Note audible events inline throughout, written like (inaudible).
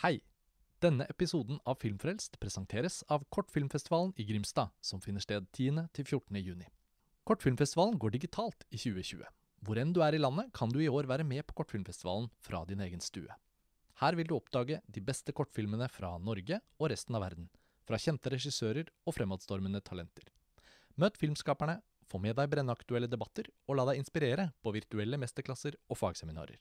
Hei! Denne episoden av Filmfrelst presenteres av Kortfilmfestivalen i Grimstad, som finner sted 10.-14. juni. Kortfilmfestivalen går digitalt i 2020. Hvor enn du er i landet, kan du i år være med på Kortfilmfestivalen fra din egen stue. Her vil du oppdage de beste kortfilmene fra Norge og resten av verden. Fra kjente regissører og fremadstormende talenter. Møt filmskaperne, få med deg brennaktuelle debatter, og la deg inspirere på virtuelle mesterklasser og fagseminarer.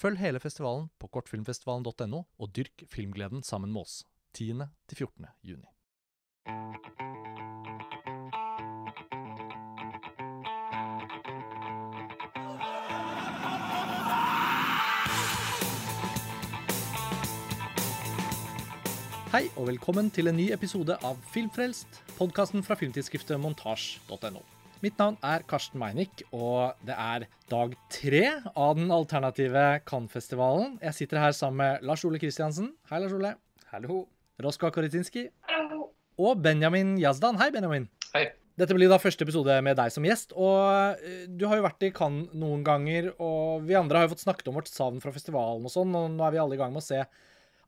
Følg hele festivalen på kortfilmfestivalen.no, og dyrk filmgleden sammen med oss 10.-14. juni. Hei og velkommen til en ny episode av Filmfrelst, podkasten fra filmtidsskriftet montasj.no. Mitt navn er Karsten Meinick, og det er dag tre av den alternative Cannes-festivalen. Jeg sitter her sammen med Lars Ole Kristiansen. Hei, Lars Ole. Hallo. Roska Koritinski. Hallo. Og Benjamin Yazdan. Hei, Benjamin. Hei. Dette blir da første episode med deg som gjest. Og eh, du har jo vært i Cannes noen ganger, og vi andre har jo fått snakket om vårt savn fra festivalen og sånn, og nå er vi alle i gang med å se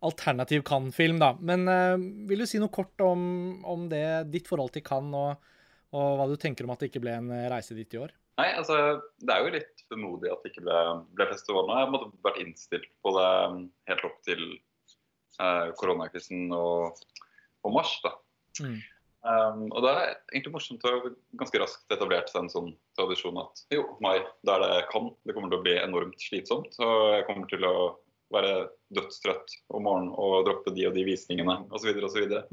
alternativ Cannes-film, da. Men eh, vil du si noe kort om, om det, ditt forhold til Cannes, og, og hva du tenker om at det ikke ble en eh, reise dit i år? Nei, altså, Det er jo litt vemodig at det ikke ble, ble festival nå. Jeg måtte vært innstilt på det um, helt opp til eh, koronakrisen og, og mars. da. Mm. Um, og det er egentlig morsomt å ganske raskt etablert seg en sånn tradisjon at jo, mai, da er det kan. Det kommer til å bli enormt slitsomt. Og jeg kommer til å være dødstrøtt om morgenen og droppe de og de visningene osv.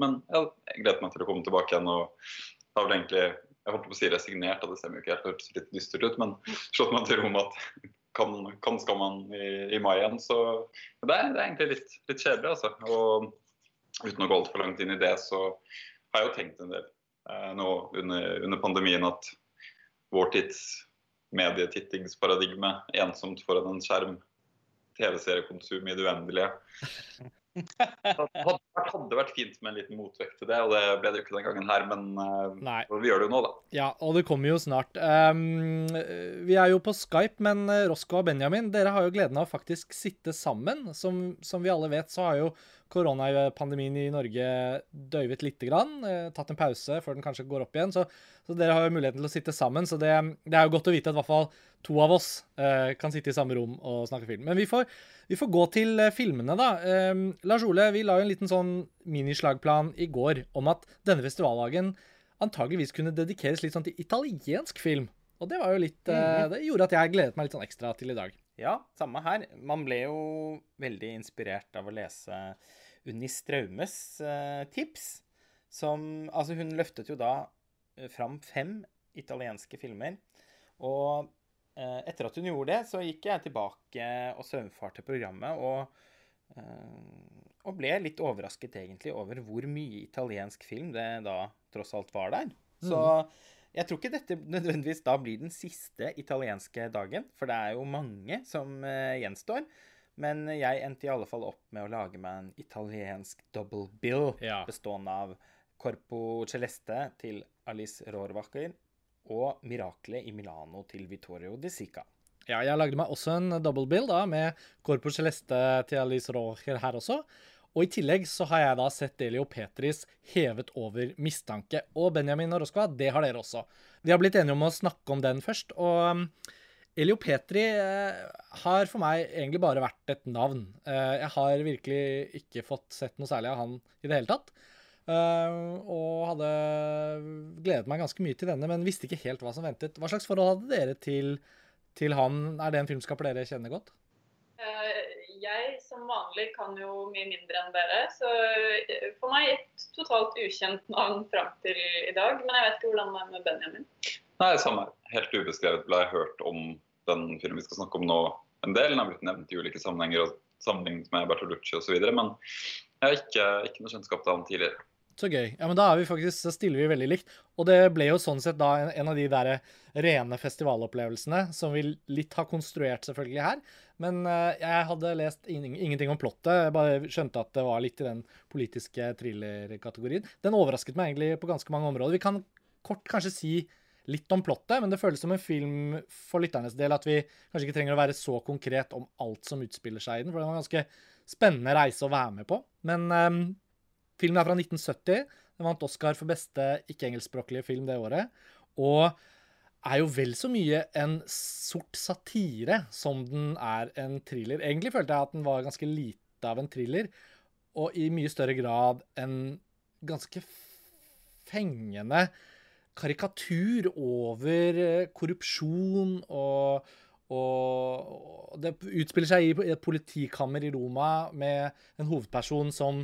Men jeg gleder meg til å komme tilbake igjen og har vel egentlig jeg holdt på å si resignert, og det stemmer jo ikke helt, det hørtes litt dystert ut, men slått meg til ro med at kan, kan skal man i, i mai igjen. Så det er, det er egentlig litt, litt kjedelig, altså. Og uten å gå altfor langt inn i det, så har jeg jo tenkt en del eh, nå under, under pandemien at vår tids medietittingsparadigme, ensomt foran en skjerm, TV-seriekonsum i det uendelige. Det hadde, hadde vært fint med en liten motvekt til det, og det ble det jo ikke den gangen her, men uh, vi gjør det jo nå, da. Ja, og det kommer jo snart. Um, vi er jo på Skype, men eh, Rosco og Benjamin, dere har jo gleden av å faktisk sitte sammen. Som, som vi alle vet, så har jo koronapandemien i Norge døyvet lite grann. Eh, tatt en pause før den kanskje går opp igjen. Så, så dere har jo muligheten til å sitte sammen. Så det, det er jo godt å vite at i hvert fall to av oss eh, kan sitte i samme rom og snakke film. Men vi får, vi får gå til eh, filmene, da. Eh, Lars Ole, vi la jo en liten sånn minislagplan i går om at denne festivaldagen antageligvis kunne dedikeres litt sånn til italiensk film. Og det var jo litt eh, Det gjorde at jeg gledet meg litt sånn ekstra til i dag. Ja, samme her. Man ble jo veldig inspirert av å lese Unni Straumes eh, tips. Som Altså, hun løftet jo da eh, fram fem italienske filmer. Og eh, etter at hun gjorde det, så gikk jeg tilbake og søvnfarte programmet. Og, og ble litt overrasket egentlig over hvor mye italiensk film det da tross alt var der. Så jeg tror ikke dette nødvendigvis da blir den siste italienske dagen, for det er jo mange som gjenstår. Men jeg endte i alle fall opp med å lage meg en italiensk double bill Ja. bestående av Corpo Celeste til Alice Rohrwacher og Miraklet i Milano til Vittorio De Sica. Ja, jeg lagde meg også en double bill da, med Corpo Celeste til Alice Rocher her også. Og i tillegg så har jeg da sett Delio Petris hevet over mistanke. Og Benjamin og Roskva, det har dere også. Vi har blitt enige om å snakke om den først. Og um, Elio Petri eh, har for meg egentlig bare vært et navn. Eh, jeg har virkelig ikke fått sett noe særlig av han i det hele tatt. Eh, og hadde gledet meg ganske mye til denne, men visste ikke helt hva som ventet. Hva slags forhold hadde dere til, til han? Er det en filmskaper dere kjenner godt? Eh, Jeg som vanlig kan jo mye mindre enn dere, så for meg et totalt ukjent navn fram til i dag. Men jeg vet ikke hvordan det er med Benjamin. Nei, samme. Helt ubeskrevet ble jeg hørt om den filmen vi skal snakke om nå en del. Den har blitt nevnt i ulike sammenhenger og sammenlignet med Bertolucci osv. Men jeg har ikke, ikke noe kjennskap til han tidligere. Så gøy. Ja, men da er vi faktisk, så stiller vi veldig likt. Og det ble jo sånn sett da en, en av de der rene festivalopplevelsene som vi litt har konstruert selvfølgelig her. Men uh, jeg hadde lest in ingenting om plottet. Jeg bare skjønte at det var litt i den politiske thriller-kategorien. Den overrasket meg egentlig på ganske mange områder. Vi kan kort kanskje si litt om plottet, men det føles som en film for lytternes del at vi kanskje ikke trenger å være så konkret om alt som utspiller seg i den, for det var ganske spennende reise å være med på. Men um, filmen er fra 1970. Den vant Oscar for beste ikke-engelskspråklige film det året. Og er jo vel så mye en sort satire som den er en thriller. Egentlig følte jeg at den var ganske lite av en thriller, og i mye større grad en ganske fengende karikatur over eh, korrupsjon og, og Det utspiller seg i et politikammer i Roma med en hovedperson som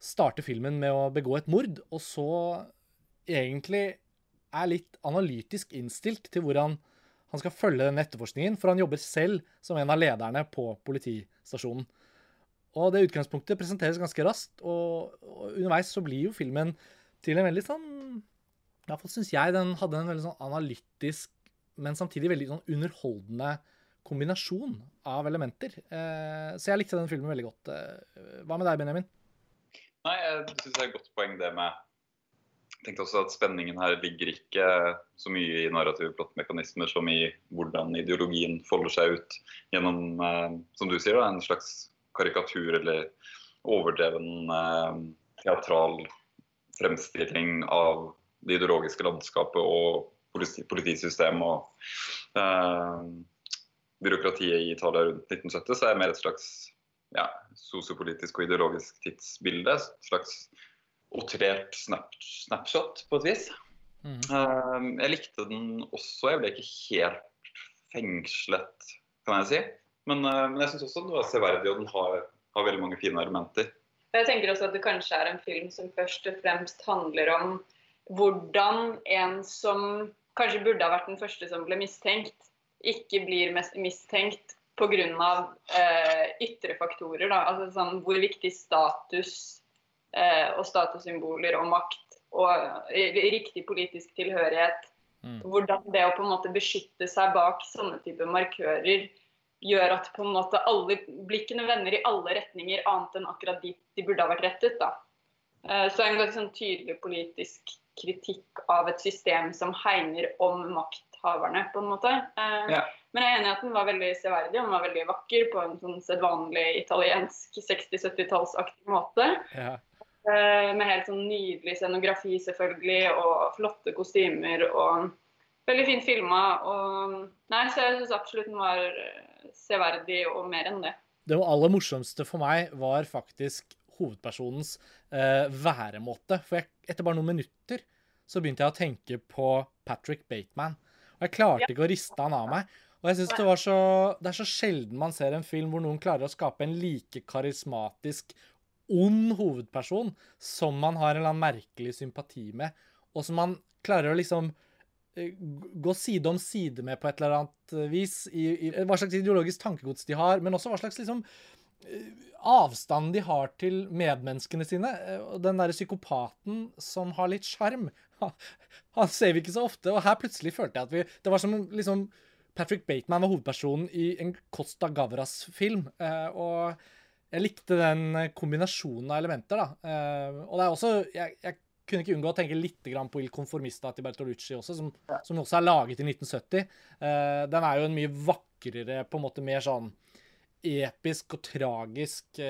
starter filmen med å begå et mord, og så egentlig er litt analytisk innstilt til hvordan han skal følge den etterforskningen, for han jobber selv som en av lederne på politistasjonen. Og det utgangspunktet presenteres ganske raskt, og, og underveis så blir jo filmen til en veldig sånn I hvert fall syns jeg den hadde en veldig sånn analytisk, men samtidig veldig sånn underholdende kombinasjon av elementer. Eh, så jeg likte den filmen veldig godt. Eh, hva med deg, Benjamin? Nei, jeg syns det er et godt poeng det med Jeg tenkte også at spenningen her ligger ikke så mye i narrative plottmekanismer som i hvordan ideologien folder seg ut gjennom, eh, som du sier, da, en slags karikatur eller overdreven teatral fremstilling av det ideologiske landskapet og politi politisystemet og eh, byråkratiet i Italia rundt 1970, så er det mer et slags ja, sosiopolitisk og ideologisk tidsbilde. Et slags outrert snap snapshot, på et vis. Mm. Eh, jeg likte den også. Jeg ble ikke helt fengslet, kan jeg si. Men, eh, men jeg syns også den var severdig, og den har, har, veldig mange fine argumenter. Jeg tenker også at det kanskje er en film som først og fremst handler om hvordan en som kanskje burde ha vært den første som ble mistenkt, ikke blir mistenkt pga. Eh, ytre faktorer. Da. Altså sånn, hvor viktig status eh, og statussymboler og makt og eh, riktig politisk tilhørighet mm. Hvordan det å på en måte beskytte seg bak sånne type markører gjør at på en måte alle blikkene vender i alle retninger, annet enn akkurat dit de burde ha vært rettet. da. Eh, så en ganske sånn tydelig politisk kritikk av et system som hegner om makthaverne, på en måte. Eh, ja. Men jeg er enig i at den var veldig severdig og den var veldig vakker på en sånn sedvanlig italiensk 60-70-tallsaktig måte. Ja. Eh, med helt sånn nydelig scenografi selvfølgelig, og flotte kostymer og veldig fint filma. Og nei, så jeg syns absolutt den var eh, severdig og mer enn det. Det aller morsomste for meg var faktisk hovedpersonens uh, væremåte. For jeg, etter bare noen minutter så begynte jeg å tenke på Patrick Bateman. Og jeg klarte ikke å riste han av meg. Og jeg synes det, var så, det er så sjelden man ser en film hvor noen klarer å skape en like karismatisk, ond hovedperson som man har en eller annen merkelig sympati med, og som man klarer å liksom eh, gå side om side med på et eller annet vis, i, i hva slags ideologisk tankegods de har, men også hva slags liksom eh, avstand de har til medmenneskene sine. Eh, Den derre psykopaten som har litt sjarm, (laughs) han ser vi ikke så ofte. Og her plutselig følte jeg at vi Det var som liksom Patrick Bateman var hovedpersonen i en Costa Gavras-film. Eh, og jeg likte den kombinasjonen av elementer. da. Eh, og det er også jeg, jeg, kunne ikke unngå å tenke litt på Il Conformista til Bertolucci også, som, som, også er laget i 1970. Eh, den er jo en mye vakrere, på en måte mer sånn episk og tragisk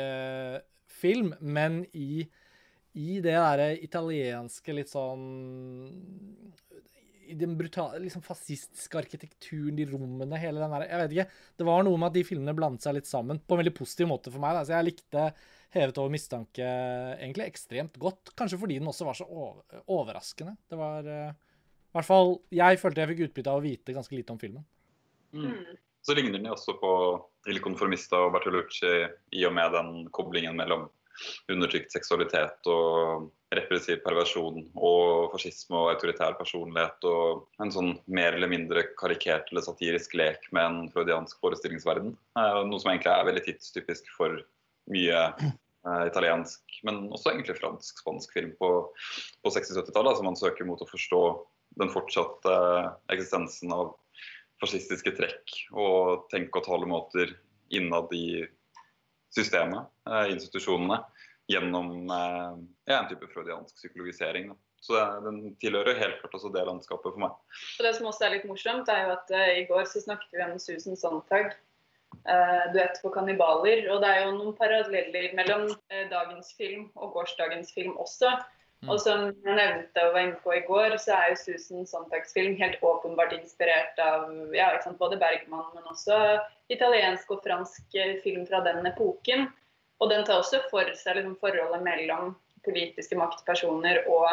film, men i i det derre italienske litt sånn i den brutale, liksom fascistiske arkitekturen, de rommene, hele den der Jeg vet ikke. Det var noe med at de filmene blandet seg litt sammen på en veldig positiv måte for meg. Da. Så jeg likte Hevet over mistanke egentlig ekstremt godt. Kanskje fordi den også var så overraskende. Det var uh, I hvert fall jeg følte jeg fikk utbytte av å vite ganske lite om filmen. Mm. Så ligner den jo også på Il Conformista og Bertolucci i og med den koblingen mellom undertrykt seksualitet og repressiv perversjon og fascisme og autoritær personlighet og en sånn mer eller mindre karikert eller satirisk lek med en freudiansk forestillingsverden. Eh, noe som egentlig er veldig tidstypisk for mye eh, italiensk, men også egentlig fransk-spansk film på, på 60-70-tallet. som man søker mot å forstå den fortsatte eksistensen av fascistiske trekk og tenke- og talemåter innad i systemet, eh, institusjonene gjennom eh, ja, en type freudiansk psykologisering. Da. Så den tilhører helt klart også det landskapet for meg. Og Det som også er litt morsomt, er jo at uh, i går så snakket vi om Susan Sontag. uh, 'Duett for kannibaler'. Og det er jo noen paralleller mellom uh, dagens film og gårsdagens film også. Mm. Og som jeg nevnte og var inne på i går, så er jo Susan Sontags film helt åpenbart inspirert av ja, både Bergman, men også italiensk og fransk eh, film fra den epoken. Og den tar også for seg liksom, forholdet mellom politiske maktpersoner og,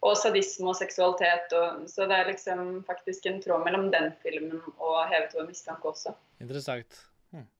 og sadisme og seksualitet. Og, så det er liksom faktisk en tråd mellom den filmen og 'Hevet over mistanke' også. Interessant.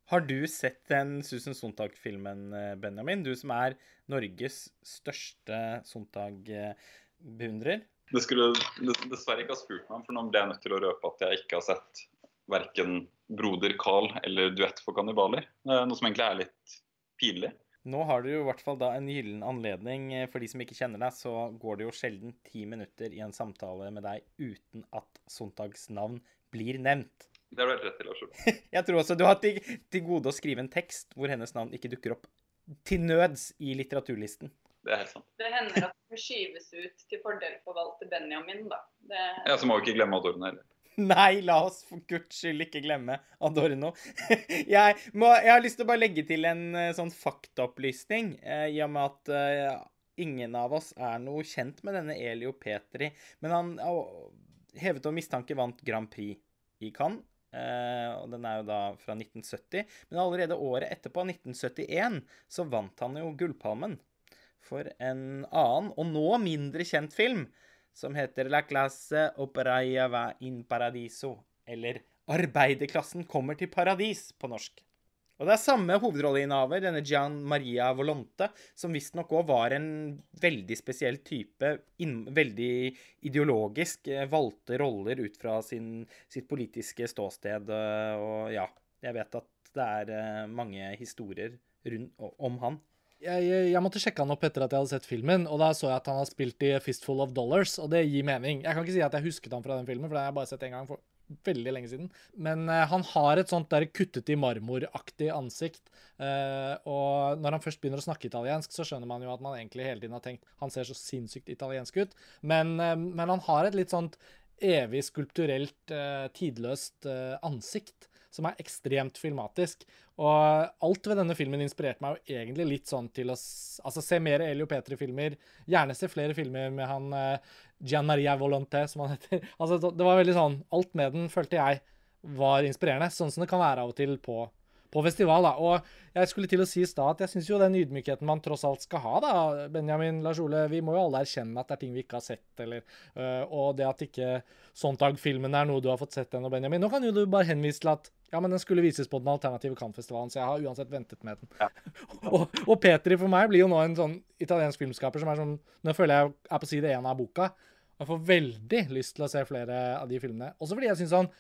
Har du sett den Susan Sontag-filmen, eh, Benjamin? Du som er Norges største Sontag-beundrer. Det skulle dess- dessverre ikke ha spurt meg for nå ble jeg nødt til å røpe at jeg ikke har sett verken 'Broder Carl' eller 'Duett for kannibaler'. Eh, Noe som egentlig er litt pinlig. Nå har du jo i hvert fall da en gyllen anledning. eh, For de som ikke kjenner deg, så går det jo sjelden ti minutter i en samtale med deg uten at Sontags navn blir nevnt. Det har du helt rett i, Lars (laughs) Jeg tror også du har til, til gode å skrive en tekst hvor hennes navn ikke dukker opp til nøds i litteraturlisten. Det er helt sant. Det hender at hun skyves ut til fordel for Walter Benjamin, da. Det, Ja, Så må vi ikke glemme Adorno heller. (laughs) Nei, la oss for guds skyld ikke glemme Adorno. (laughs) jeg, må, jeg har lyst til å bare legge til en eh, sånn faktaopplysning, eh, i og med at eh, ingen av oss er noe kjent med denne Elio Petri. Men han å, hevet over mistanke vant Grand Prix i Cannes. Eh, og den er jo da fra 1970. Men allerede året etterpå, 1971, så vant han jo Gullpalmen for en annen, og nå mindre kjent film, som heter La classe operaia va in paradiso, eller Arbeiderklassen kommer til paradis på norsk. Og det er samme hovedrolleinnehaver, denne Gian Maria Volonte, som visstnok òg var en veldig spesiell type, inn, veldig ideologisk, eh, valgte roller ut fra sin, sitt politiske ståsted. eh, Og ja, jeg vet at det er eh, mange historier rundt, om han. Jeg, jeg, jeg måtte sjekke han opp etter at jeg hadde sett filmen, og da så jeg at han har spilt i Fistful of Dollars, og det gir mening. Jeg kan ikke si at jeg husket han fra den filmen, for den har jeg bare sett en gang for veldig lenge siden. Men uh, han har et sånt der kuttet i marmoraktig ansikt. Uh, og når han først begynner å snakke italiensk, så skjønner man jo at man egentlig hele tiden har tenkt han ser så sinnssykt italiensk ut. Men, uh, men han har et litt sånt evig skulpturelt, tidløst ansikt som er ekstremt filmatisk. Og alt ved denne filmen inspirerte meg jo egentlig litt sånn til å altså, se mer Elio Petri-filmer. Gjerne se flere filmer med han uh, Gian Maria Volonté, som han heter. (laughs) Altså, det var veldig sånn Alt med den følte jeg var inspirerende, sånn som det kan være av og til på, på festival. da. Og jeg skulle til å si i stad at jeg syns jo den ydmykheten man tross alt skal ha, da, Benjamin Lars Ole Vi må jo alle erkjenne at det er ting vi ikke har sett, eller øh, Og det at ikke Sontag-filmen er noe du har fått sett ennå, Benjamin. Nå kan jo du bare henvise til at ja, men den skulle vises på den alternative Cannes-festivalen, så jeg har uansett ventet med den. (laughs) og, og Petri for meg blir jo nå en sånn italiensk filmskaper som er sånn Nå føler jeg er på side én av boka. Jeg får veldig lyst til å se flere av de filmene. Også fordi jeg syns han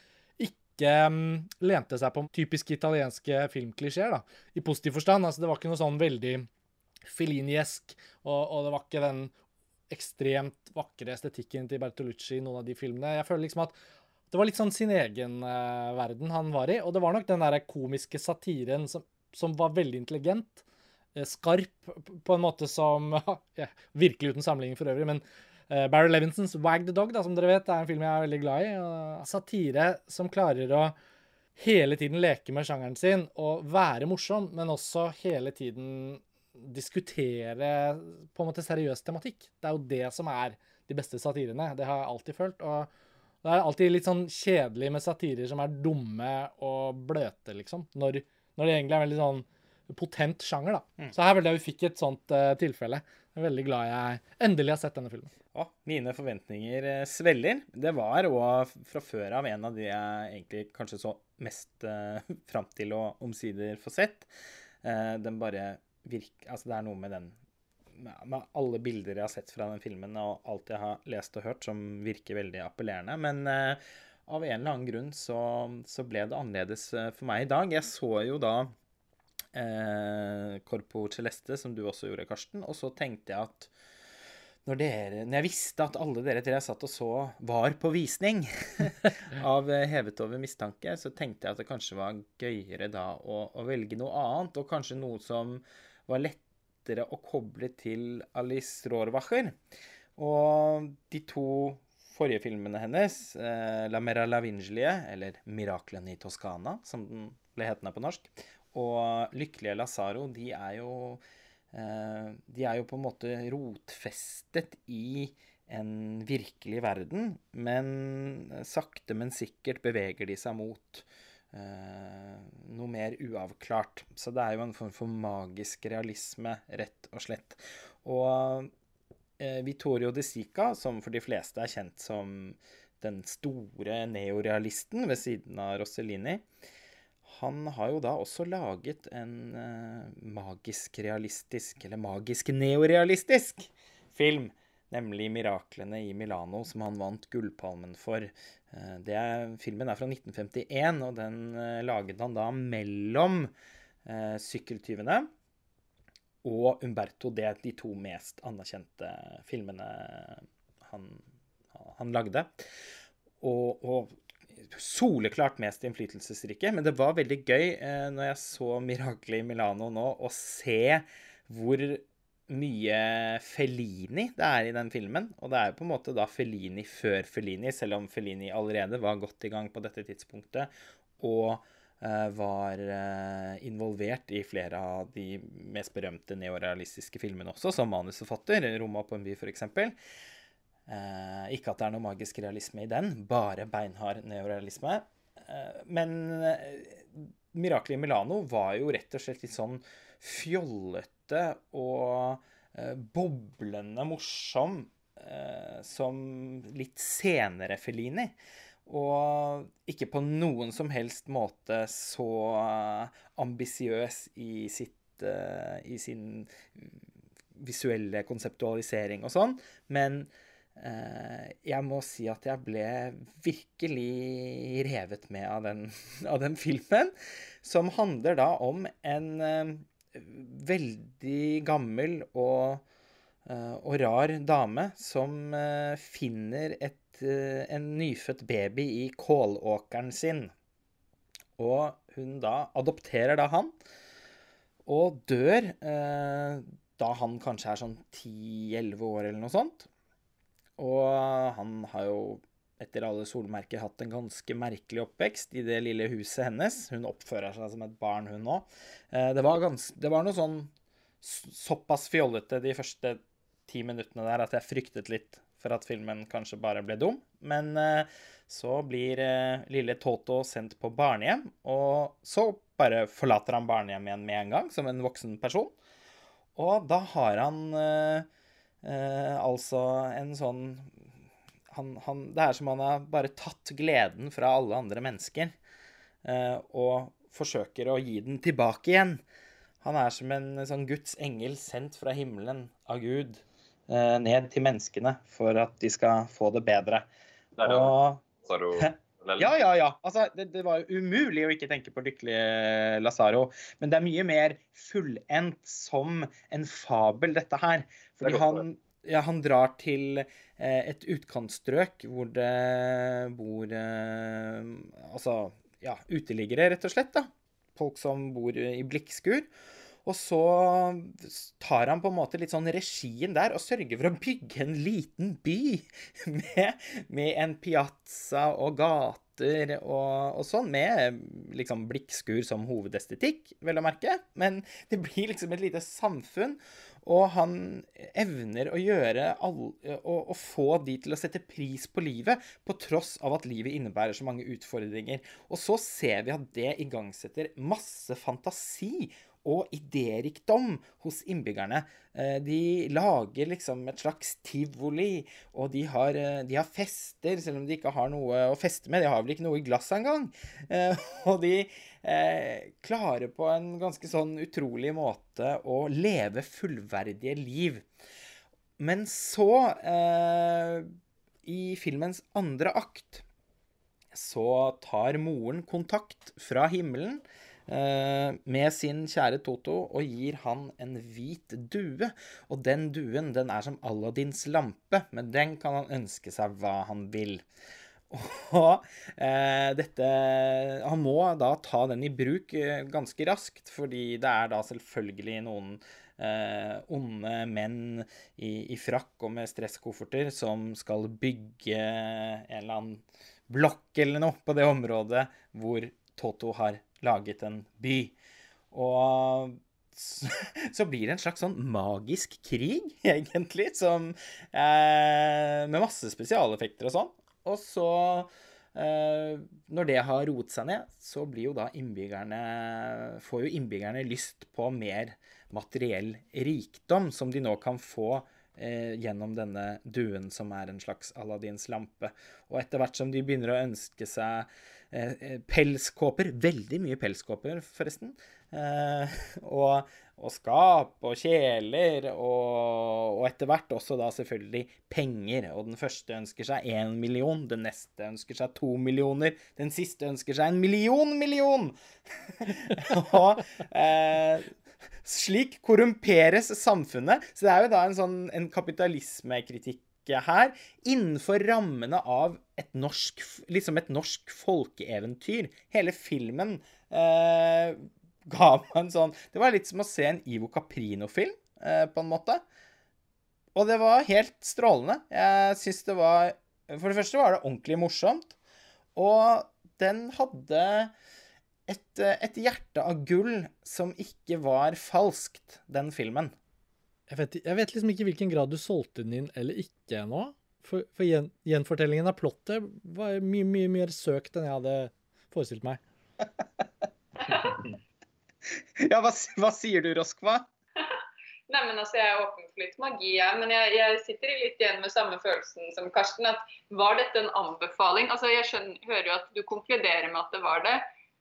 ikke um, lente seg på typiske italienske filmklisjeer, da. I positiv forstand. Altså, det var ikke noe sånn veldig Fellini-esk, og, og det var ikke den ekstremt vakre estetikken til Bertolucci i noen av de filmene. Jeg føler liksom at det var litt sånn sin egen uh, verden han var i, og det var nok den der komiske satiren som, som var veldig intelligent. Uh, Skarp på en måte som (laughs) ja, Virkelig uten sammenligning for øvrig, men eh, Barry Levinsons 'Wag the Dog', da, som dere vet, er en film jeg er veldig glad i. satire som klarer å hele tiden leke med sjangeren sin og være morsom, men også hele tiden diskutere på en måte seriøs tematikk. Det er jo det som er de beste satirene. Det har jeg alltid følt. Og det er alltid litt sånn kjedelig med satirer som er dumme og bløte, liksom. Når, når det egentlig er en veldig sånn potent sjanger, da. Så her følte jeg vi fikk et sånt uh, tilfelle. Jeg er veldig glad jeg endelig har sett denne filmen. Å, mine forventninger sveller. svelger. Det var òg fra før av en av de jeg egentlig kanskje så mest uh, (laughs) fram til å omsider få sett. Uh, den bare virker Altså, det er noe med den med, alle bilder jeg har sett fra den filmen, og alt jeg har lest og hørt, som virker veldig appellerende. Men eh, av en eller annen grunn så, så ble det annerledes eh, for meg i dag. Jeg så jo da eh, Corpo Celeste, som du også gjorde, Karsten, og så tenkte jeg at når, dere, når jeg visste at alle dere tre satt og så var på visning (laughs) av eh, Hevet over mistanke, så tenkte jeg at det kanskje var gøyere da å, å velge noe annet, og kanskje noe som var lettere å koble til Alice Rohrwacher. Og de to forrige filmene hennes, eh, La Meravingelie, eller Miraklene i Toskana, som den ble hetende på norsk, og Lykkelige Lazaro, de er jo eh, De er jo på en måte rotfestet i en virkelig verden, men sakte, men sikkert beveger de seg mot noe mer uavklart. Så det er jo en form for magisk realisme, rett og slett. Og eh, Vittorio De Sica, som for de fleste er kjent som den store neorealisten ved siden av Rossellini, han har jo da også laget en eh, magisk realistisk, eller magisk neorealistisk, film nemlig 'Miraklene i Milano', som han vant Gullpalmen for. Eh, er, filmen er fra 1951, og den eh, laget han da mellom eh, 'Sykkeltyvene' og 'Umberto'. Det er de to mest anerkjente filmene han, han lagde. Og, og, soleklart mest innflytelsesrike. Men det var veldig gøy eh, når jeg så 'Mirakelet i Milano' nå, å se hvor mye Felini det er i den filmen. Og det er jo på en måte da Felini før Felini, selv om Felini allerede var godt i gang på dette tidspunktet og uh, var uh, involvert i flere av de mest berømte neorealistiske filmene også, som manusforfatter. 'Roma på en by', f.eks. Uh, ikke at det er noe magisk realisme i den, bare beinhard neorealisme. Uh, men uh, 'Miraklet i Milano' var jo rett og slett litt sånn fjollete og eh, boblende morsom eh, som litt senere Felini. Og ikke på noen som helst måte så uh, ambisiøs i, uh, i sin visuelle konseptualisering og sånn. Men jeg må si at jeg ble virkelig revet med av den, (laughs) av den filmen. Som handler da om en veldig gammel og, uh, og rar dame som uh, finner et, uh, en nyfødt baby i kålåkeren sin. Og hun da adopterer da han, og dør da han kanskje er sånn 10-11 år eller noe sånt. Og han har jo etter alle solmerker hatt en ganske merkelig oppvekst i det lille huset hennes. Hun oppfører seg som et barn, hun òg. Eh, det, det, var noe sånn såpass fjollete de første ti minuttene der at jeg fryktet litt for at filmen kanskje bare ble dum. Men eh, så blir eh, lille Toto sendt på barnehjem, og så bare forlater han barnehjem igjen med en gang, som en voksen person. Og da har han altså en sånn han, han, Det er som han har bare tatt gleden fra alle andre mennesker eh, og forsøker å gi den tilbake igjen. Han er som en sånn Guds engel sendt fra himmelen av Gud eh, ned til menneskene for at de skal få det bedre. Det er og, (laughs) ja, ja, ja. Altså, det, det, var jo umulig å ikke tenke på lykkelige Lazaro. Men det er mye mer fullendt som en fabel, dette her. Fordi han, ja, han drar til eh, et utkantstrøk hvor det bor eh, Altså, ja, uteliggere, rett og slett. da. Folk som bor i blikkskur. Og så tar han på en måte litt sånn regien der og sørger for å bygge en liten by (laughs) med, med en piazza og gater og, og, sånn, med liksom blikkskur som hovedestetikk, vel å merke. Men det blir liksom et lite samfunn. Og han evner å gjøre all, å, få de til å sette pris på livet, på tross av at livet innebærer så mange utfordringer. Og så ser vi at det igangsetter masse fantasi og idérikdom hos innbyggerne. Eh, de lager liksom et slags tivoli, og de har, eh, de har, fester, selv om de ikke har noe å feste med. De har vel ikke noe i glasset engang. Eh, (laughs) og de eh, klarer på en ganske sånn utrolig måte å leve fullverdige liv. Men så, eh, i filmens andre akt, så tar moren kontakt fra himmelen Eh, med sin kjære Toto og gir han en hvit due. Og den duen den er som Aladdins lampe, men den kan han ønske seg hva han vil. (laughs) Og eh, dette Han må da ta den i bruk eh, ganske raskt, fordi det er da selvfølgelig noen eh, onde menn i, i frakk og med stresskofferter som skal bygge en eller annen blokk eller noe på det området hvor Toto har laget en by. Og så, (laughs) blir det en slags sånn magisk krig, (laughs) egentlig, som eh, Med masse spesialeffekter og sånn. Og så Eh, når det har roet seg ned, så blir jo da innbyggerne Får jo innbyggerne lyst på mer materiell rikdom, som de nå kan få eh, gjennom denne duen som er en slags Aladdins lampe. Og etter hvert som de begynner å ønske seg eh, pelskåper Veldig mye pelskåper, forresten. (laughs) Og og skap og kjeler, og, og etter hvert også da selvfølgelig penger. Og den første ønsker seg én million, den neste ønsker seg to millioner, den siste ønsker seg en million million! (laughs) og eh, slik korrumperes samfunnet. Så det er jo da en sånn en kapitalismekritikk her, innenfor rammene av et norsk, liksom et norsk folkeeventyr. Hele filmen eh, ga meg en sånn Det var litt som å se en Ivo Caprino-film, eh, på en måte. Og det var helt strålende. Jeg syns det var For det første var det ordentlig morsomt. Og den hadde et, et hjerte av gull som ikke var falskt, den filmen. Jeg vet, jeg vet, liksom ikke i hvilken grad du solgte den inn eller ikke nå. For, for gjen, gjenfortellingen av plottet var mye, mye mer søkt enn jeg hadde forestilt meg. (laughs) (laughs) Ja, hva, hva, sier du, Roskva? (laughs) Nei, men altså, Jeg er åpen for litt magi, jeg. Men jeg, jeg, sitter litt igjen med samme følelsen som Karsten. at Var dette en anbefaling? Altså, Jeg skjønner, hører jo at du konkluderer med at det var det.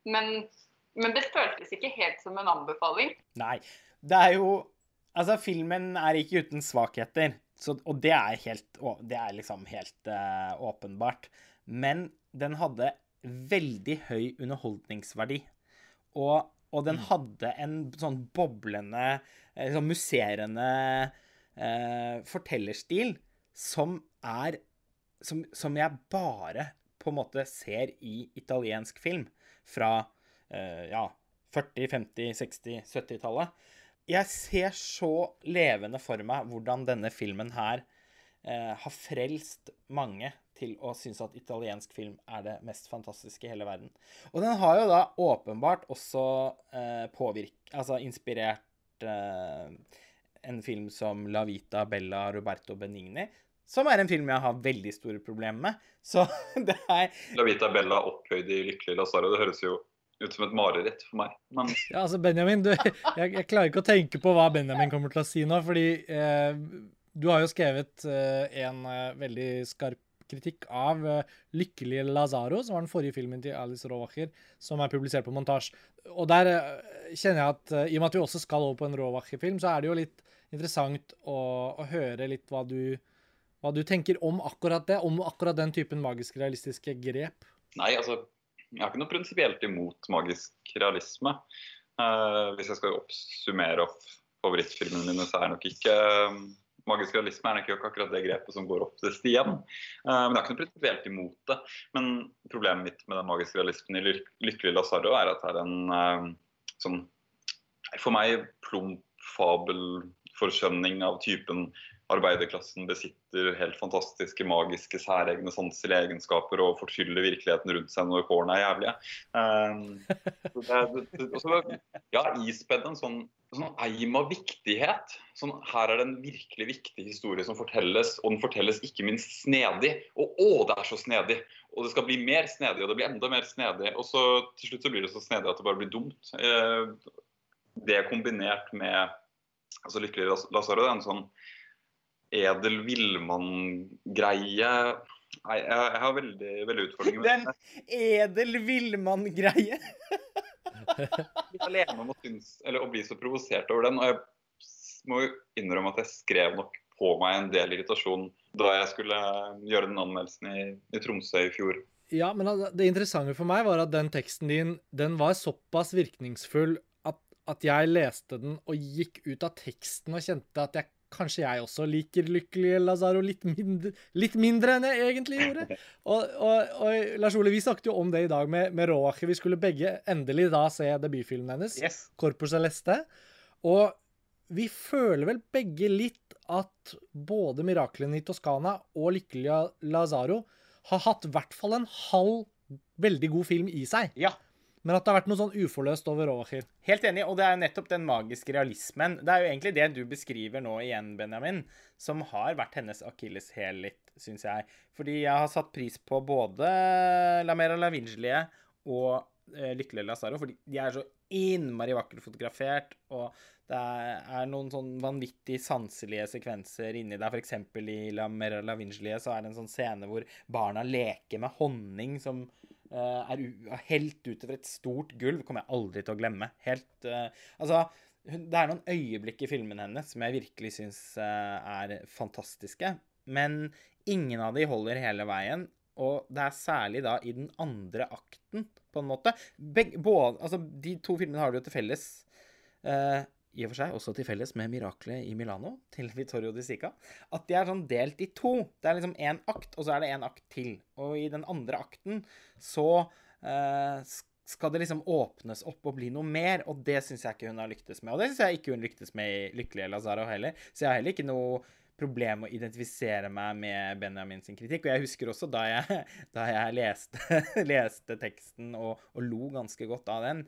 Men, men det føltes ikke helt som en anbefaling. Nei. Det er jo Altså, filmen er ikke uten svakheter. Så, og det er, helt, det er liksom helt uh, åpenbart. Men den hadde veldig høy underholdningsverdi. Og og den mm. hadde en sånn boblende, eh, sånn musserende eh, fortellerstil som er som, som, jeg bare på en måte ser i italiensk film fra eh, ja, 40-, 50-, 60-, 70-tallet. Jeg ser så levende for meg hvordan denne filmen her eh, har frelst mange til å synes at italiensk film er det mest fantastiske i hele verden. Og den har jo da åpenbart også eh, påvirk... Altså inspirert eh, en film som La Vita Bella Roberto Benigni. Som er en film jeg har veldig store problemer med. Så (laughs) det er La Vita Bella opphøyd i Lykkelig Lazaro. Det høres jo ut som et mareritt for meg. Men... Ja, altså Benjamin, du, jeg, jeg, klarer ikke å tenke på hva Benjamin kommer til å si nå. Fordi eh, du har jo skrevet eh, en eh, veldig skarp kritikk av uh, 'Lykkelige Lazaro', som var den forrige filmen til Alice Rowacher, som er publisert på montasje. Og der uh, kjenner jeg at uh, i og med at vi også skal over på en Rowacher-film, så er det jo litt interessant å, å høre litt hva du, hva du, tenker om akkurat det, om akkurat den typen magisk realistiske grep. Nei, altså, jeg har ikke noe prinsipielt imot magisk realisme. hvis jeg skal oppsummere opp favorittfilmene mine, så er det nok ikke magisk realisme er nok akkurat det grepet som går oftest igjen. Uh, men jeg har ikke noe prinsipielt imot det. Men problemet mitt med den magiske realismen i Lykkelig Lazaro er at det er en uh, sånn for meg plump fabelforskjønning av typen arbeiderklassen besitter helt fantastiske, magiske, særegne sanselige egenskaper og fortryller virkeligheten rundt seg når kårene er jævlige. Um, det, det, også, ja, ispedd en sånn, sånn eim av viktighet. Sånn, her er det en virkelig viktig historie som fortelles, og den fortelles ikke minst snedig. Og å, det er så snedig! Og det skal bli mer snedig, og det blir enda mer snedig. Og så til slutt så blir det så snedig at det bare blir dumt. Uh, det kombinert med altså Lykkelig Lazaro, er en sånn edel villmann-greie Nei, jeg, jeg, har veldig, veldig utfordringer med det. Den edel villmann-greie. (laughs) Litt alene om å synes, eller å bli så provosert over den. Og jeg må jo innrømme at jeg skrev nok på meg en del irritasjon da jeg skulle gjøre den anmeldelsen i, i Tromsø i fjor. Ja, men det interessante for meg var at den teksten din den var såpass virkningsfull at, jeg leste den og gikk ut av teksten og kjente at jeg kanskje jeg også liker Lykkelig Lazaro litt mindre, litt mindre enn jeg egentlig gjorde. (laughs) Og, og, og Lars Ole, vi snakket jo om det i dag med, med Vi skulle begge endelig da se debutfilmen hennes, yes. 'Corpus Celeste'. Og vi føler vel begge litt at både 'Miraklene i Toskana' og 'Lykkelige Lazaro' har hatt i hvert fall en halv veldig god film i seg. Ja. Men at det har vært noe sånn uforløst over Rovachir. Helt enig, og det er jo nettopp den magiske realismen. Det er jo egentlig det du beskriver nå igjen, Benjamin, som har vært hennes akilleshæl litt, syns jeg. Fordi jeg har satt pris på både La Mera La Vingelie og eh, Lykkelig Lazaro, fordi de er så innmari vakkert fotografert, og det er, noen sånn vanvittig sanselige sekvenser inni der. Eksempel i La Mera La Vingelie så er det en sånn scene hvor barna leker med honning som helt er helt utover et stort gulv. kommer jeg aldri til å glemme. Helt eh, Altså, det er noen øyeblikk i filmen hennes som jeg virkelig syns er fantastiske. Men ingen av de holder hele veien. Og det er særlig da i den andre akten, på en måte. Begge, både, altså, de to filmene har det jo til felles. eh, I og for seg også til felles med 'Miraklet i Milano' til Vittorio Di Sica. At de er sånn delt i to. Det er liksom én akt, og så er det én akt til. Og i den andre akten så eh, skal det liksom åpnes opp og bli noe mer, og det syns jeg ikke hun har lyktes med. Og det syns jeg ikke hun lyktes med i 'Lykkelige Lazaro' heller. Så jeg har heller ikke noe problem å identifisere meg med Benjamin sin kritikk. Og jeg husker også da jeg, (laughs) da jeg leste, (laughs) leste teksten og, og lo ganske godt av den,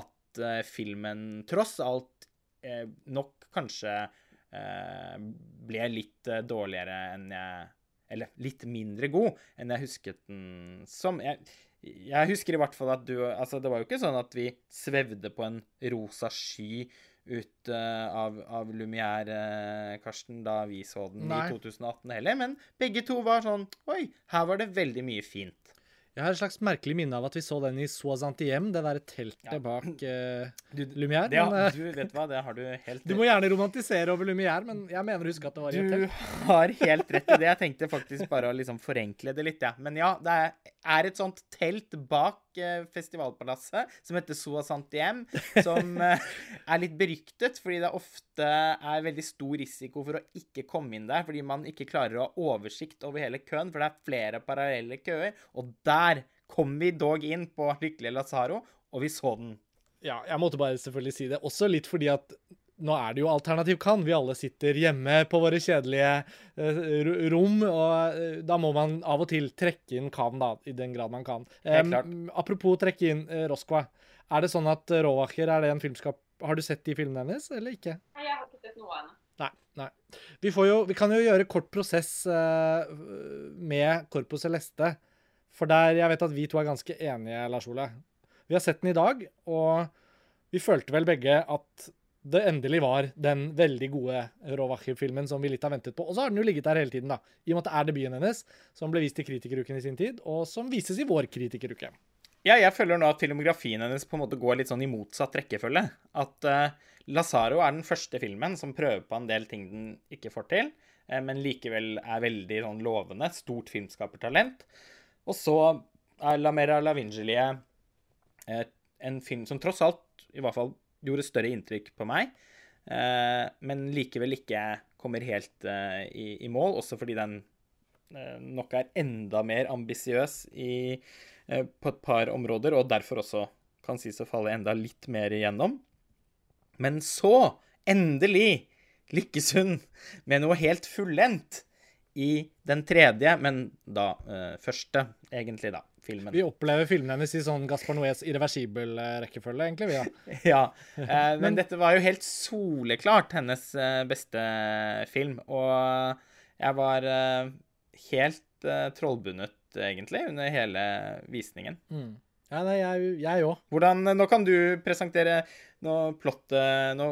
at eh, filmen tross alt nok kanskje eh, ble litt eh, dårligere enn jeg Eller litt mindre god enn jeg husket den som. Jeg, jeg husker i hvert fall at du Altså, det var jo ikke sånn at vi svevde på en rosa sky ut uh, av, av Lumière, uh, Karsten, da vi så den Nei. i 2018 heller. Men begge to var sånn Oi, her var det veldig mye fint. Jeg har et slags merkelig minne av at vi så den i Soisantiem, det derre teltet Ja. bak uh, Du, Lumière. det, men, eh, du vet hva, det har du helt rett. (laughs) du må gjerne romantisere over Lumière, men jeg mener å huske at det var i et telt. Du har helt rett i det. Jeg tenkte faktisk bare å liksom forenkle det litt, ja. Men ja, det er, er et sånt telt bak eh, festivalpalasset som heter Soa Santiem, som (laughs) eh, er litt beryktet fordi det ofte er veldig stor risiko for å ikke komme inn der, fordi man ikke klarer å ha oversikt over hele køen, for det er flere parallelle køer. Og der kom vi dog inn på Lykkelige Lazaro, og vi så den. Ja, jeg måtte bare selvfølgelig si det. Også litt fordi at nå er det jo Alternativ kan. Vi alle sitter hjemme på våre kjedelige eh, rom, og eh, da må man av og til trekke inn kan, da, i den grad man kan. Um, apropos trekke inn uh, Roskva. Er det sånn at Rovacher er det en filmskap Har du sett de filmene hennes, eller ikke? Nei, jeg har ikke sett noe ennå. Nei. nei. Vi, får jo, vi kan jo gjøre kort prosess uh, med Corpus Celeste. For der jeg vet at vi to er ganske enige, Lars Ole. Vi har sett den i dag, og vi følte vel begge at det endelig var den veldig gode Rovacher-filmen som vi litt har ventet på. Og så har den jo ligget der hele tiden, da. I og med at det er debuten hennes, som ble vist i Kritikeruken i sin tid, og som vises i vår Kritikeruke. Ja, jeg føler nå at filmografien hennes på en måte går litt sånn i motsatt rekkefølge. At uh, Lazaro er den første filmen som prøver på en del ting den ikke får til, uh, men likevel er veldig sånn lovende. Stort filmskapertalent. Og så er La Mera La uh, en film som tross alt i hvert fall gjorde større inntrykk på meg, eh, men likevel ikke kommer helt eh, i, i mål, også fordi den eh, nok er enda mer ambisiøs på et par områder, og derfor også kan sies å falle enda litt mer igjennom. Men så, endelig, lykkes hun med noe helt fullendt i den tredje, men da eh, første, egentlig, da, filmen. Vi opplever filmene hennes i sånn Gaspar Noés irreversibel eh, rekkefølge, egentlig. vi da. (laughs) Ja, eh, (laughs) men dette var jo helt soleklart hennes eh, beste film, og jeg var eh, helt eh, trollbundet, egentlig, under hele visningen. Mm. Ja, nei, jeg òg. Hvordan, Nå kan du presentere Nå plottet Nå,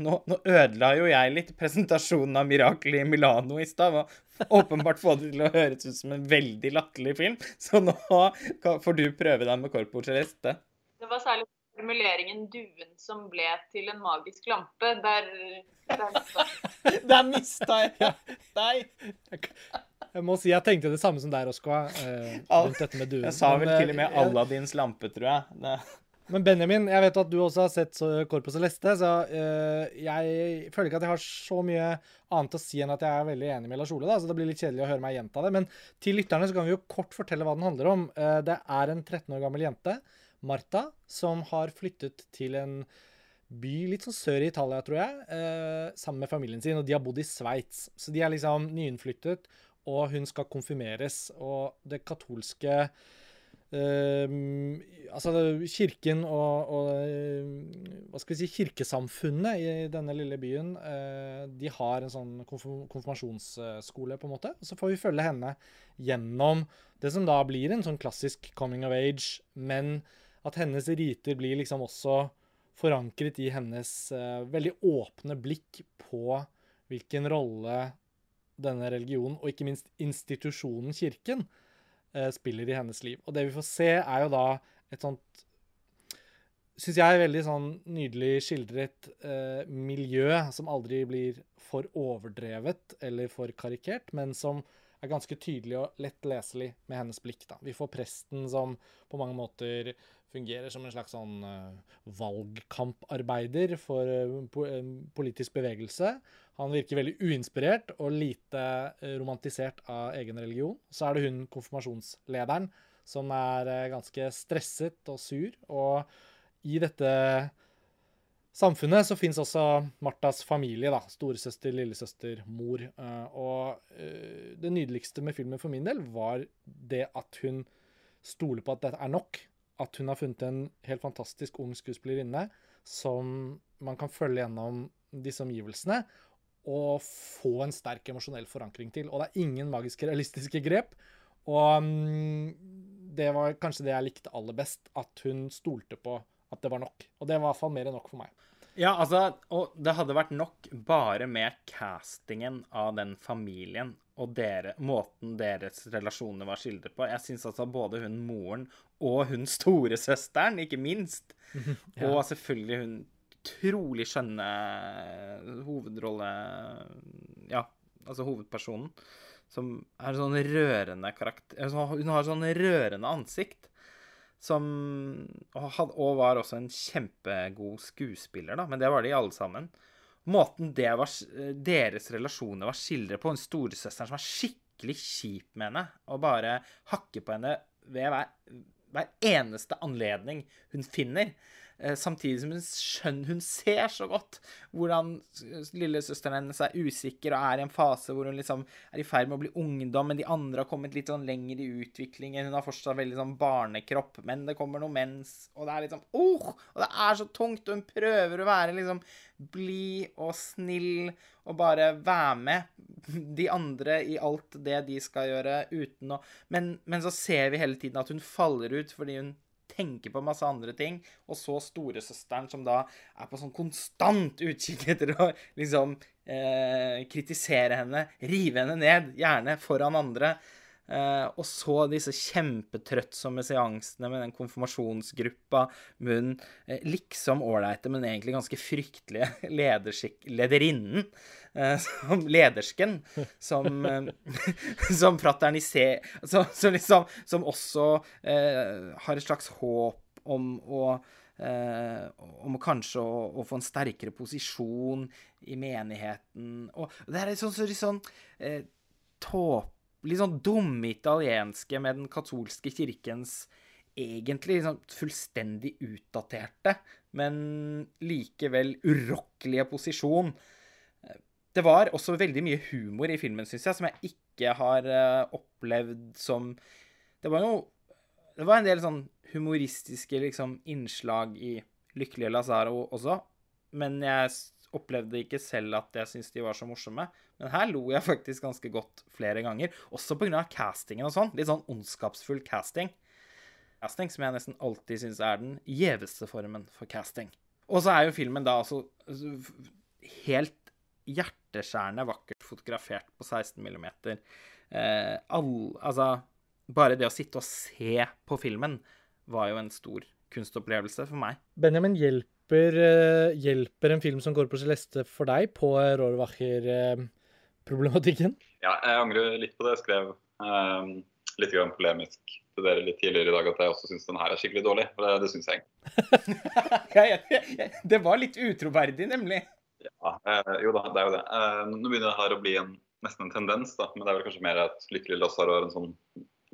nå, nå ødela jo jeg litt presentasjonen av 'Mirakel i Milano' i stad. og Åpenbart få det til å høres ut som en veldig latterlig film. Så nå får du prøve deg med Corpo Celeste. Det var særlig formuleringen 'duen som ble til en magisk lampe'. Der, der Der mista jeg deg! Jeg må si jeg tenkte det samme som deg, Oskar. Uh, rundt dette med duen. Jeg sa vel Men, eh, til og med jeg- Aladdins lampe, tror jeg. Det, Men Benjamin, jeg vet at du også har sett så- og Celeste, så uh, jeg føler ikke at jeg har så mye annet å si enn at jeg er veldig enig med Lars Ole, da, så det blir litt kjedelig å høre meg gjenta det. Men til lytterne så kan vi jo kort fortelle hva den handler om. Uh, det er en 13 år gammel jente, Martha, som har flyttet til en by litt sånn sør i Italia, tror jeg, uh, sammen med familien sin. Og de har bodd i Sveits. Så de er liksom nyinnflyttet, og hun skal konfirmeres. Og det katolske eh, Altså kirken og, og, Hva skal vi si Kirkesamfunnet i denne lille byen, eh, de har en sånn konfirmasjonsskole, på en måte. Så får vi følge henne gjennom det som da blir en sånn klassisk coming of age, men at hennes riter blir liksom også forankret i hennes uh, veldig åpne blikk på hvilken rolle denne religionen, og ikke minst institusjonen kirken, spiller i hennes liv. Og det vi får se, er jo da et sånt Syns jeg veldig sånn nydelig skildret eh, miljø som aldri blir for overdrevet eller for karikert, men som er ganske tydelig og lett leselig med hennes blikk. da. Vi får presten som på mange måter fungerer som en slags sånn uh, valgkamparbeider for uh, politisk bevegelse. Han virker veldig uinspirert og lite romantisert av egen religion. Så er det hun konfirmasjonslederen som er ganske stresset og sur. Og i dette samfunnet så fins også Martas familie. da, Storesøster, lillesøster, mor. Og det nydeligste med filmen for min del var det at hun stoler på at dette er nok at hun har funnet en helt fantastisk ung skuespillerinne som man kan følge gjennom disse omgivelsene og få en sterk emosjonell forankring til. Og det er ingen magiske, realistiske grep. Og um, det var kanskje det jeg likte aller best, at hun stolte på at det var nok. Og det var i hvert fall mer enn nok for meg. Ja, altså, og det hadde vært nok bare med castingen av den familien og dere, måten deres relasjoner var skildret på. Jeg syns altså både hun moren og hun storesøsteren, ikke minst, (laughs) ja. og selvfølgelig hun utrolig skjønne hovedrolle Ja, altså hovedpersonen, som er sånn rørende karakter altså, Hun har sånn rørende ansikt. Som og var også en kjempegod skuespiller, da, men det var de alle sammen måten var, deres relasjoner var skildret på. En storesøster som var skikkelig kjip med henne, og bare hakker på henne ved hver, hver eneste anledning hun finner. Eh, samtidig som hun skjønner Hun ser så godt hvordan lillesøsteren hennes er usikker og er i en fase hvor hun liksom er i ferd med å bli ungdom, men de andre har kommet litt sånn lenger i utviklingen. Hun har fortsatt veldig sånn barnekropp, men det kommer noe mens, og det er liksom oh, Og det er så tungt, og hun prøver å være liksom blid og snill og bare være med de andre i alt det de skal gjøre, uten å men, men så ser vi hele tiden at hun faller ut fordi hun tenker på masse andre ting. Og så storesøsteren som da er på sånn konstant utkikk etter å liksom eh, kritisere henne, rive henne ned, gjerne foran andre. Uh, og så disse kjempetrøttsomme seansene med den konfirmasjonsgruppa munn uh, liksom ålreite, men egentlig ganske fryktelige (laughs) lederinnen. Uh, som (laughs) ledersken. Som, (laughs) som fraterniser... Som, som, liksom, som også har et slags håp om å om kanskje å, å, få en sterkere posisjon i menigheten. Og det er litt sånn, så sånn tåpe litt sånn dumme italienske med den katolske kirkens egentlig liksom fullstendig utdaterte, men likevel urokkelige posisjon. Det var også veldig mye humor i filmen, syns jeg, som jeg ikke har uh, opplevd som Det var jo Det var en del sånn humoristiske liksom, innslag i Lykkelige Lazaro også, men jeg opplevde ikke selv at jeg syntes de var så morsomme. Men her lo jeg faktisk ganske godt flere ganger. Også pga. castingen og sånn. Litt sånn ondskapsfull casting. Casting som jeg nesten alltid syns er den gjeveste formen for casting. Og så er jo filmen da altså helt hjerteskjærende vakkert fotografert på 16 millimeter. Eh, all, altså Bare det å sitte og se på filmen var jo en stor kunstopplevelse for meg. Benjamin, hjelp hjelper, eh, hjelper, en film som går på Celeste for deg på Rohrwacher-problematikken? Ja, jeg angrer litt på det. Jeg skrev um, litt grann polemisk til dere litt tidligere i dag at jeg også syns den her er skikkelig dårlig. For det, det syns jeg. (laughs) det var litt utroverdig, nemlig. Ja, eh, jo da, det er jo det. Eh, nå begynner det her å bli en, nesten en tendens, da, men det er vel kanskje mer at Lykkelig Lassar har en sånn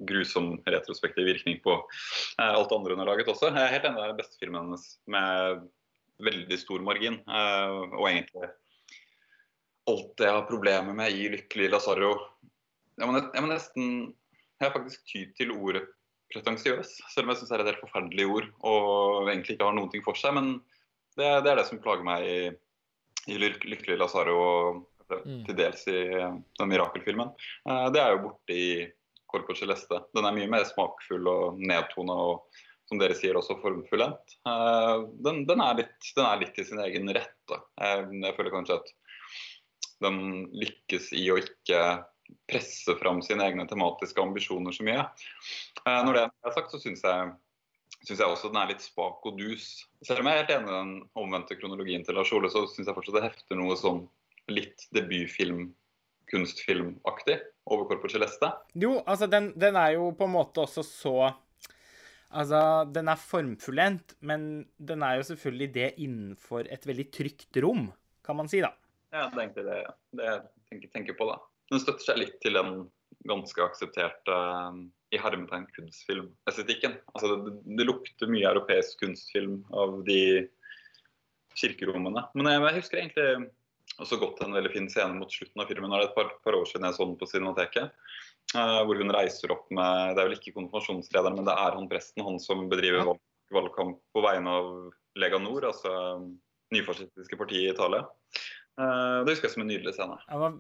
grusom retrospektiv virkning på eh, alt det andre hun har laget også. Jeg er helt enig, i er den beste filmen hennes med veldig stor margin. Eh, og egentlig alt jeg har problemer med i 'Lykkelig Lazaro' jeg må, jeg må nesten Jeg har faktisk ty til ordet pretensiøs, selv om jeg syns det er et helt forferdelig ord og egentlig ikke har noen ting for seg. Men det, det er det som plager meg i, i 'Lykkelig Lazaro' og mm. til dels i den mirakelfilmen. Eh, det er jo borte i Corpo Celeste. Den er mye mer smakfull og nedtona og som dere sier også formfullendt. Eh, den, den, er litt, den er litt i sin egen rett. Da. jeg føler kanskje at den lykkes i å ikke presse fram sine egne tematiske ambisjoner så mye. Eh, når det er sagt, så syns jeg, synes jeg også den er litt spak og dus. Selv om jeg er helt enig i den omvendte kronologien til Lars Ole, så syns jeg fortsatt det hefter noe sånn litt debutfilm, kunstfilmaktig over Corpo Celeste. Jo, altså den, den er jo på en måte også så Altså, den er formfullendt, men den er jo selvfølgelig det innenfor et veldig trygt rom, kan man si, da. Ja, det er egentlig det, det jeg tenker, tenker, på, da. Den støtter seg litt til den ganske aksepterte uh, i hermetegn kunstfilmestetikken. Altså, det, det, lukter mye europeisk kunstfilm av de kirkerommene. Men jeg, jeg husker egentlig også gått en veldig fin scene mot slutten av filmen. Nå er det et par, par år siden jeg så den på Cinemateket. Uh, hvor hun reiser opp med Det er vel ikke konfirmasjonslederen, men det er han presten, han som bedriver valg, valgkamp på vegne av Lega Nord, altså nyfascistiske partiet i Italia. Uh, det husker jeg som en nydelig scene. Det var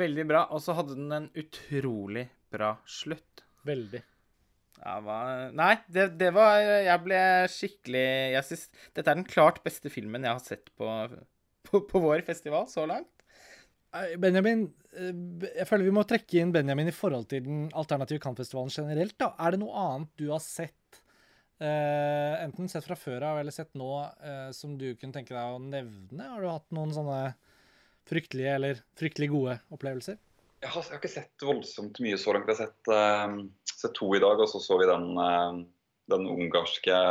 veldig bra. Og så hadde den en utrolig bra slutt. Veldig. Ja, var... Nei, det, det, var Jeg ble skikkelig Jeg synes Dette er den klart beste filmen jeg har sett på, på, på vår festival så langt. Benjamin, eh, jeg føler vi må trekke inn Benjamin i forhold til den alternative kampfestivalen generelt. da. Er det noe annet du har sett, uh, enten sett fra før av eller sett nå, uh, som du kunne tenke deg å nevne? Har du hatt noen sånne fryktelige eller fryktelig gode opplevelser? Jeg har, jeg har ikke sett voldsomt mye så langt. Jeg har sett, uh, sett to i dag, og så så vi den, uh, den ungarske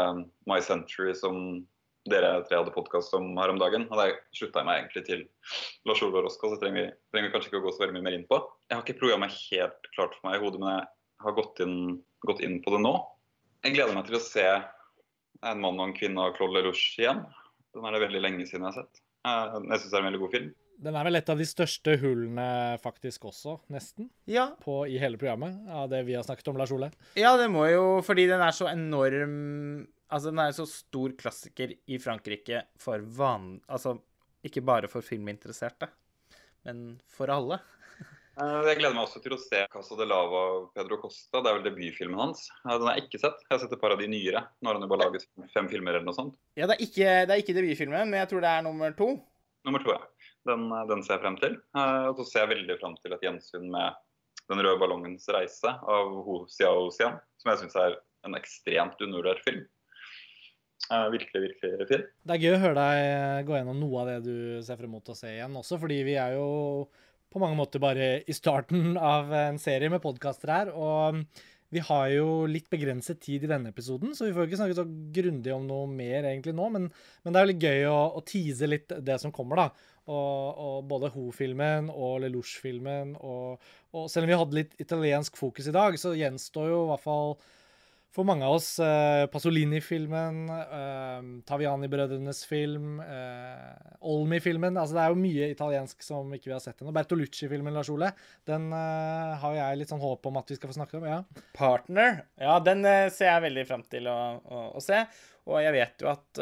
My Century som dere tre hadde podkast om her om dagen. Og der slutta jeg meg egentlig til Lars Ole Roska, så trenger vi trenger kanskje ikke å gå så veldig mye mer inn på. Jeg har ikke programmet helt klart for meg i hodet, men jeg har gått inn, gått inn, på det nå. Jeg gleder meg til å se En mann og en kvinne av Claude Lelouch igjen. Den er det veldig lenge siden jeg har sett. Jeg syns det er en veldig god film. Den er vel et av de største hullene faktisk også, nesten, ja. på, i hele programmet, av det vi har snakket om, Lars Ole. Ja, det må jo Fordi den er så enorm Altså, den er en så stor klassiker i Frankrike for van... Altså, ikke bare for filminteresserte, men for alle. (laughs) Eh, jeg gleder meg også til å se Casa de Lava og Pedro Costa. Det er vel debutfilmen hans. Den har jeg ikke sett. Jeg har sett et par av de nyere. Nå har han jo bare laget fem filmer eller noe sånt. Ja, det er ikke, det er ikke debutfilmen, men jeg tror det er nummer to. Nummer to, ja. Den, den ser jeg frem til. Eh, og så ser jeg veldig frem til et gjensyn med Den røde ballongens reise av Ho Xiao Xian, som jeg syns er en ekstremt undervurdert film virkelig, virkelig fin. Det er gøy å høre deg gå gjennom noe av det du ser frem mot å se igjen også, fordi vi er jo på mange måter bare i starten av en serie med podkaster her. Og vi har jo litt begrenset tid i denne episoden, så vi får ikke snakke så grundig om noe mer egentlig nå. Men, men det er veldig gøy å, å tease litt det som kommer, da. Og, og både Ho-filmen og Lelouch-filmen. Og, og selv om vi hadde litt italiensk fokus i dag, så gjenstår jo i hvert fall for mange av oss Eh, Pasolini-filmen, eh, Taviani-brødrenes film, eh, Olmi-filmen altså Det er jo mye italiensk som ikke vi har sett ennå. Bertolucci-filmen, Lars Ole, den uh, har jeg litt sånn håp om at vi skal få snakke om. ja. Partner. Ja, den ser jeg veldig fram til å, å, å, se. Og jeg vet jo at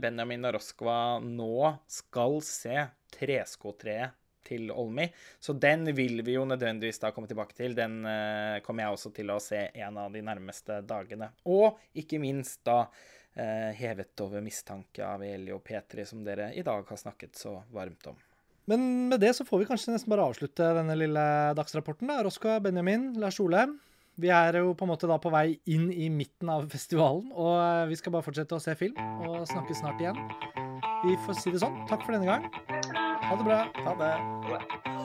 Benjamin Naroskva nå skal se Treskotreet til Olmi. Så den vil vi jo nødvendigvis da komme tilbake til. Den uh, kommer jeg også til å se en av de nærmeste dagene. Og ikke minst da uh, hevet over mistanke av Eli og Petri, som dere i dag har snakket så varmt om. Men med det så får vi kanskje nesten bare avslutte denne lille dagsrapporten. da. Roska, Benjamin, Lars Ole. Vi er jo på en måte da på vei inn i midten av festivalen, og eh, vi skal bare fortsette å se film og snakke snart igjen. Vi får si det sånn. Takk for denne gang. Ha det bra. Ha det.